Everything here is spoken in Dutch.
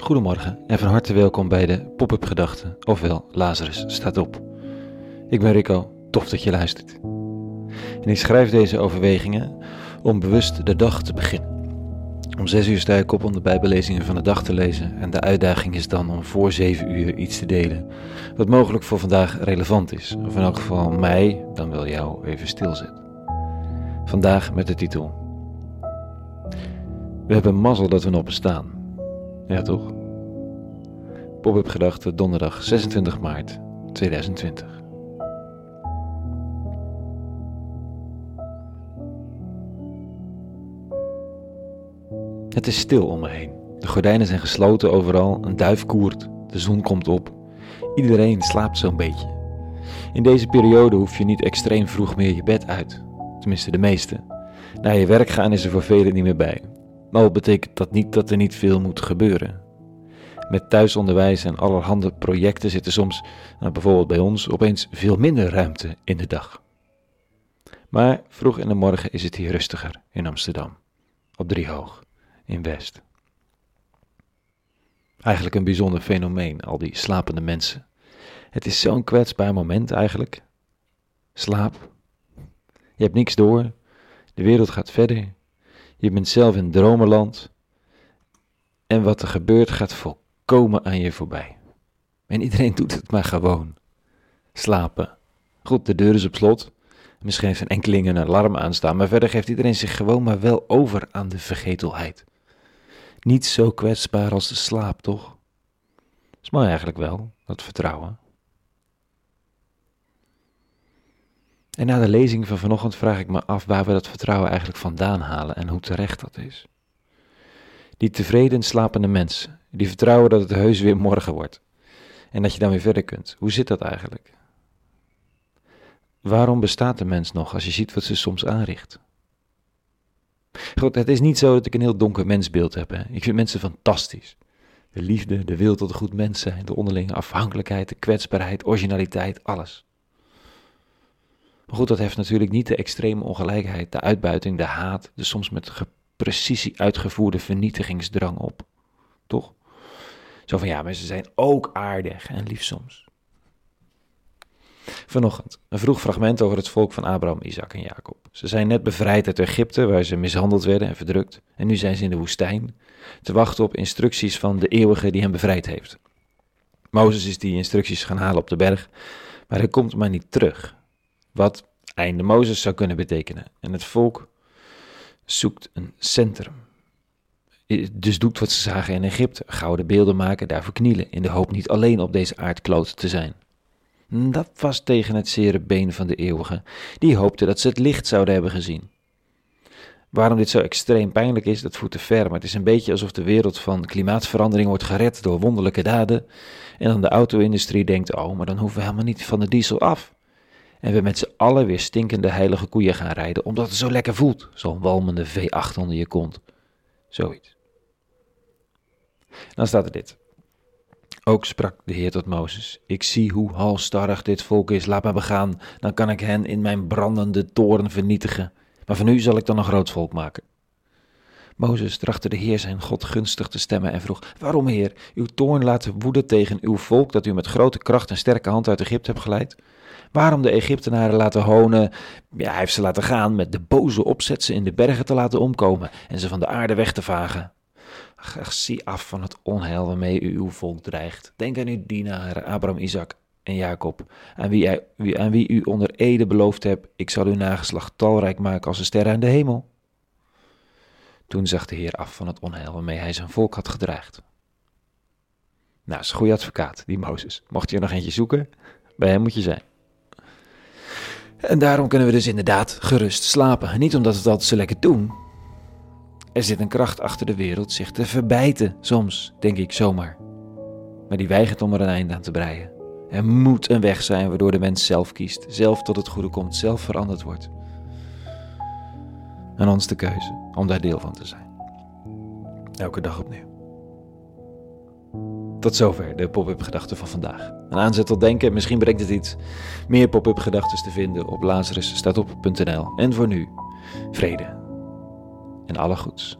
Goedemorgen en van harte welkom bij de Pop-up Gedachten, ofwel Lazarus staat op. Ik ben Rico, tof dat je luistert. En ik schrijf deze overwegingen om bewust de dag te beginnen. Om zes uur sta ik op om de bijbellezingen van de dag te lezen en de uitdaging is dan om voor zeven uur iets te delen wat mogelijk voor vandaag relevant is, of in elk geval mij, dan wel jou, even stilzet. Vandaag met de titel We hebben mazzel dat we nog bestaan. Ja, toch? Pop-up gedachte donderdag 26 maart 2020. Het is stil om me heen. De gordijnen zijn gesloten overal, een duif koert, de zon komt op. Iedereen slaapt zo'n beetje. In deze periode hoef je niet extreem vroeg meer je bed uit. Tenminste, de meeste. Naar je werk gaan is er voor velen niet meer bij. Al betekent dat niet dat er niet veel moet gebeuren. Met thuisonderwijs en allerhande projecten zit er soms, nou bijvoorbeeld bij ons, opeens veel minder ruimte in de dag. Maar vroeg in de morgen is het hier rustiger in Amsterdam, op Driehoog, in West. Eigenlijk een bijzonder fenomeen, al die slapende mensen. Het is zo'n kwetsbaar moment eigenlijk. Slaap. Je hebt niks door. De wereld gaat verder. Je bent zelf in dromenland. En wat er gebeurt gaat volkomen aan je voorbij. En iedereen doet het maar gewoon. Slapen. Goed, de deur is op slot. Misschien heeft een enkeling een alarm aanstaan, maar verder geeft iedereen zich gewoon maar wel over aan de vergetelheid. Niet zo kwetsbaar als de slaap, toch? Is mooi eigenlijk wel, dat vertrouwen. En na de lezing van vanochtend vraag ik me af waar we dat vertrouwen eigenlijk vandaan halen en hoe terecht dat is. Die tevreden slapende mensen, die vertrouwen dat het heus weer morgen wordt en dat je dan weer verder kunt. Hoe zit dat eigenlijk? Waarom bestaat de mens nog als je ziet wat ze soms aanricht? Goed, het is niet zo dat ik een heel donker mensbeeld heb. Hè. Ik vind mensen fantastisch. De liefde, de wil tot een goed mens zijn, de onderlinge afhankelijkheid, de kwetsbaarheid, originaliteit, alles. Maar goed, dat heeft natuurlijk niet de extreme ongelijkheid, de uitbuiting, de haat, de soms met precisie uitgevoerde vernietigingsdrang op. Toch? Zo van ja, mensen zijn ook aardig en lief soms. Vanochtend een vroeg fragment over het volk van Abraham, Isaac en Jacob. Ze zijn net bevrijd uit Egypte, waar ze mishandeld werden en verdrukt. En nu zijn ze in de woestijn, te wachten op instructies van de eeuwige die hen bevrijd heeft. Mozes is die instructies gaan halen op de berg, maar hij komt maar niet terug. Wat einde Mozes zou kunnen betekenen. En het volk zoekt een centrum. Dus doet wat ze zagen in Egypte: gouden beelden maken, daarvoor knielen, in de hoop niet alleen op deze aardkloot te zijn. Dat was tegen het zere been van de eeuwige, die hoopte dat ze het licht zouden hebben gezien. Waarom dit zo extreem pijnlijk is, dat voert te ver, maar het is een beetje alsof de wereld van klimaatverandering wordt gered door wonderlijke daden. En dan de auto-industrie denkt, oh, maar dan hoeven we helemaal niet van de diesel af. En we met z'n allen weer stinkende heilige koeien gaan rijden, omdat het zo lekker voelt, zo'n walmende V8 onder je kont. Zoiets. Dan staat er dit. Ook sprak de Heer tot Mozes: Ik zie hoe halstarrig dit volk is, laat me begaan, dan kan ik hen in mijn brandende toren vernietigen. Maar van u zal ik dan een groot volk maken. Mozes trachtte de Heer zijn God gunstig te stemmen en vroeg: Waarom, Heer, uw toorn laten woeden tegen uw volk dat u met grote kracht en sterke hand uit Egypte hebt geleid? Waarom de Egyptenaren laten honen? Ja, hij heeft ze laten gaan met de boze opzet ze in de bergen te laten omkomen en ze van de aarde weg te vagen. Ach, zie af van het onheil waarmee u uw volk dreigt. Denk aan uw dienaren Abraham, Isaac en Jacob, aan wie, wie u onder ede beloofd hebt, ik zal uw nageslacht talrijk maken als de sterren aan de hemel. Toen zag de Heer af van het onheil waarmee hij zijn volk had gedreigd. Nou, is een goede advocaat, die Mozes. Mocht je er nog eentje zoeken, bij hem moet je zijn. En daarom kunnen we dus inderdaad gerust slapen. Niet omdat we het altijd zo lekker doen, er zit een kracht achter de wereld zich te verbijten, soms, denk ik zomaar. Maar die weigert om er een einde aan te breien. Er moet een weg zijn waardoor de mens zelf kiest, zelf tot het goede komt, zelf veranderd wordt. En ons de keuze om daar deel van te zijn. Elke dag opnieuw. Tot zover de pop-up gedachten van vandaag. Een aanzet tot denken, misschien brengt het iets. Meer pop-up gedachten te vinden op lazarusstaatop.nl. En voor nu, vrede en alle goeds.